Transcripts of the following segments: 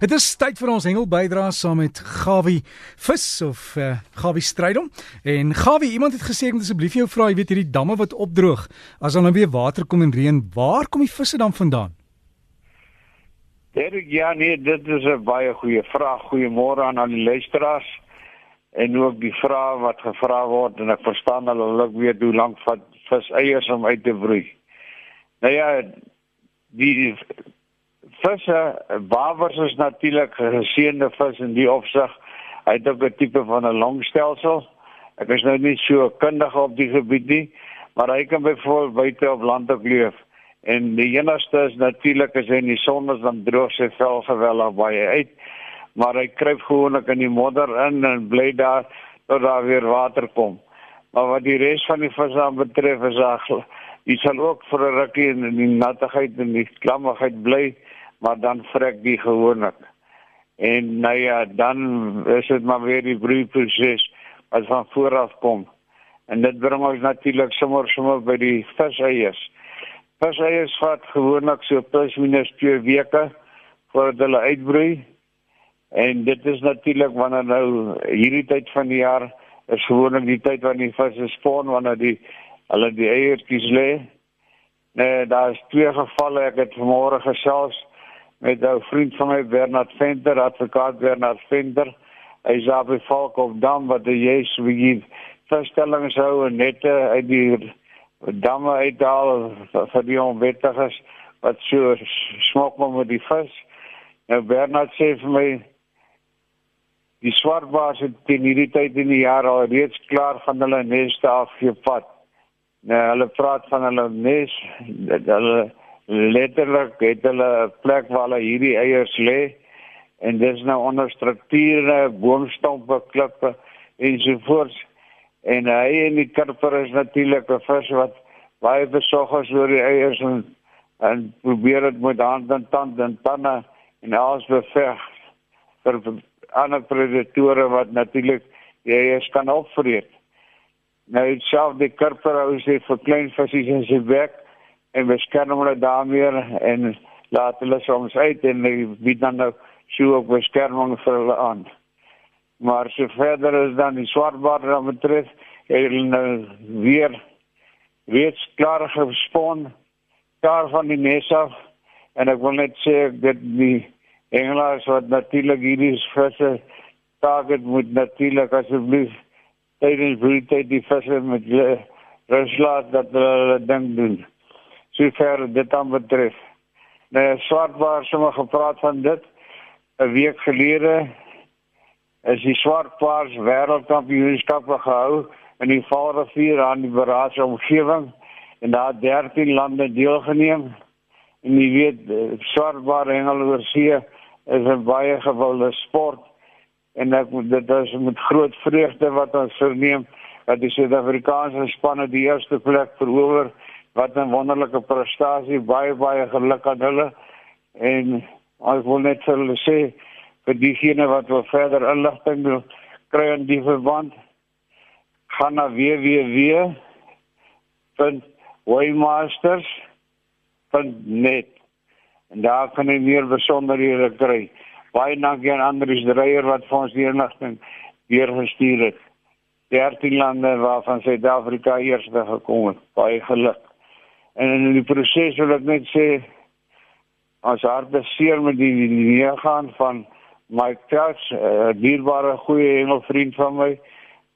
Dit is tyd vir ons hengel bydra saam met Gawie vis of uh, Gawie strydom. En Gawie, iemand het gesê ek moet asseblief jou vra, jy weet hierdie damme wat opdroog, as dan nou weer water kom en reën, waar kom die visse dan vandaan? Derek, ja nee, dit is 'n baie goeie vraag. Goeiemôre aan al die luisteraars. En ook die vraag wat gevra word en ek verstaan hulle hulle weet hoe lank vat vis eiers om uit te broei. Nou ja, die visse, wawers is natuurlik geseënde vis in die opsig. Hy het ook 'n tipe van 'n longstelsel. Ek is nou nie so kundig op die gebied nie, maar hy kan byvoorbeeld buite op land ook leef. En die enigste is natuurlik as hy in die son is dan droog sy vel geweldig baie uit. Maar hy kruip gewoonlik in die modder in en bly daar tot daar weer water kom. Maar wat die res van die visse aan betref is Hy sal ook vir 'n rukkie in die nattigheid en die klammigheid bly maar dan vrek die gewoonlik. En nou ja, dan is dit maar weer die broeiproses wat van voor af kom. En dit bring ons natuurlik sommer sommer by die viseiers. Viseiers vat gewoonlik so plus minus 2 weke voordat hulle uitbroei. En dit is natuurlik wanneer nou hierdie tyd van die jaar is gewoonlik die tyd wanneer die visse spawn wanneer die hulle die eiertjies lê. Nee, daar is twee gevalle ek het vanmôre gesels met 'n vriend van my Bernard Venter, advokaat Bernard Venter. Hy sê by volk op dam wat die Jesus wie verstellings hou en net uit die damme uithaal vir die onwettiges wat so smok met die vis. Nou Bernard sê vir my die swartbaars het teen hierdie tyd in die jaar al reeds klaar van hulle neste afgevat. Nou hulle praat van hulle nes, hulle letterlik het hulle 'n plek waar hulle hierdie eiers lê en dis nou onder strukture, boomstampe, klippe ensovoorts. En hy en die karper is natuurlik 'n vis wat baie besorg is oor die eiers en en probeer dit met hand en tand en tande en alles beveg vir ander predatore wat natuurlik die eiers kan opvreet. Nou self die karper hou sy vir klein visse in sy bek en beskerm hulle daarmee en laat hulle soms uit en wie dan nou sou ook beskerming vir hulle aan. Maar so verder is dan die swartbaard dan betref, hulle nou weer reeds klaar gespoon daar van die nes af en ek wil net sê dat die engelaars wat natuurlik hierdie visse target moet natuurlik asseblief tydens broeityd die visse met rus laat dat hulle ding doen sover dit dan betref. Nou swartbaar sommer gepraat van dit 'n week gelede is die swartbaars wêreldkampioenskap gehou in die Vaalrivier aan die Baraatse omgewing en daar 13 lande deelgeneem. En jy weet swartbaar hengel oor see is 'n baie gewilde sport en ek dit is met groot vreugde wat ons verneem dat die Suid-Afrikaanse spanne die eerste plek verower wat 'n wonderlike prestasie baie baie geluk aan hulle. En ek wil net vir hulle sê vir diegene wat wil verder inligting wil kry in die verband gaan na www.waymasters.net en daar kan jy meer besonderhede kry. Baie dankie aan Andrius Dreyer wat vir ons die inligting weer gestuur het. 13 lande waarvan Suid-Afrika eerste gekom het. Baie geluk En in die proses wil ek net sê as harte seer met die neer gaan van my kras, 'n dierbare goeie hengelvriend van my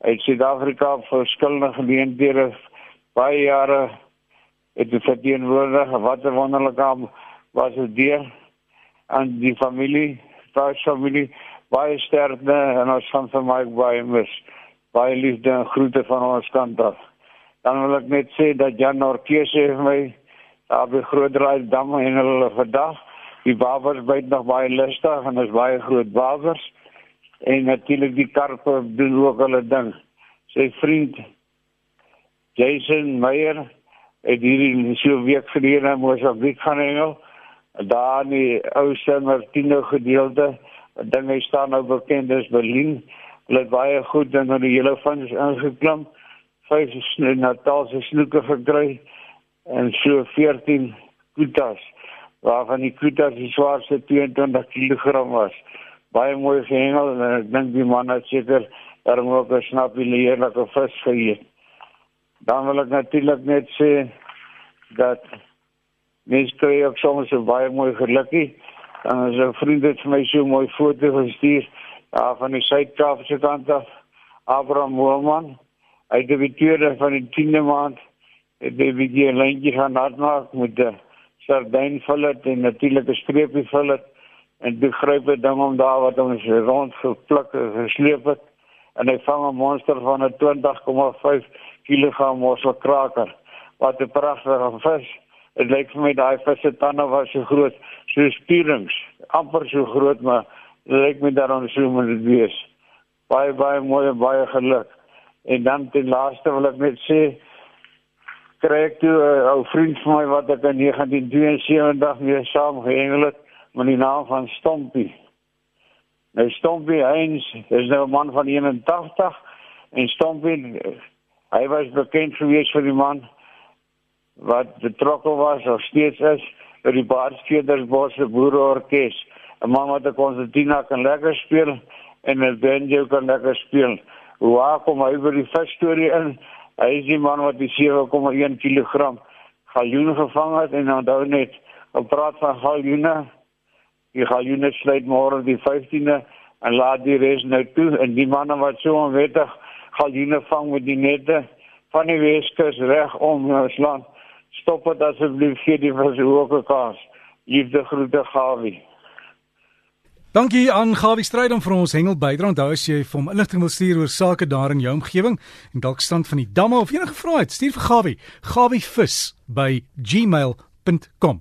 uit Suid-Afrika vir verskillende geleenthede baie jare het dit verteenwoordig wat 'n wonderlike was dit deur aan die familie, baie familie, baie sterkte en ons van my baie mis. Baie liefde en groete van ons kant af. Dan wil ek net sê dat Jan Orkeuse vir my daar by Grootdraai dam en hulle vandag die bawers byt nog baie lustig en is baie groot bawers en natuurlik die karpe doen ook hulle ding. Sy vriend Jason Meyer het hierdie so week gelede moes op week gaan hengel daar in die ou San Martino gedeelte. Ding hy staan nou bekend as Berlin. Hulle het baie goed in die hele van ingeklim vyf Natalse snoeke gekry en so 14 kutas waarvan die kuta die swaarste 22 kg was. Baie mooi gehengel en ek dink die man het seker daarom ook 'n snappie heerlike vis geëet. Dan wil ek natuurlik net sê dat mens kry ook soms baie mooi gelukkie. Dan is 'n vriend het vir my so mooi foto gestuur ja, van die Suid-Kaap se kant af. Abraham Moelman. Hy debuteerde van die 10de maand. Hy debuteer lyntjie gaan nadermaak met 'n sardyn fillet en natuurlike streepie fillet en die grype ding om daar wat ons rond gepluk en gesleep het. En hy vang 'n monster van 'n 20,5 kg mosselkraker wat 'n pragtige vis dit lyk vir my daai vis se tande was so groot so spierings amper so groot maar lyk my daarom so moet dit wees. Baie baie mooi en baie geluk en dan ten laaste wil ek net sê kry ek toe 'n ou vriend van my wat ek in 1972 mee saam gehengel het met die naam van Stompie nou Stompie Heinz is nou 'n man van 81 en Stompie hy was bekend gewees vir die man wat betrokke was of steeds is by die Baarskeerdersbosse Boereorkes. 'n Man wat die konsertina kan lekker speel en 'n banjo kan lekker speel. Hoe kom hy by die visstorie in? Hy is die man wat die 7,1 kg galjoen gevang het en onthou net, op praat van galjoene. Die galjoene sluit môre die 15de en laat die res nou toe en die manne wat so onwettig galjoene vang met die nette van die Weskus reg om ons land Stop dit asseblief gee die versoeke kans. Liefde groete Gawie. Dankie aan Gawie stryd om vir ons hengel bydra. Onthou as jy vir hom inligting wil stuur oor sake daar in jou omgewing en dalk stand van die damme of enige vrae het, stuur vir Gawie. Gawie vis by gmail.com.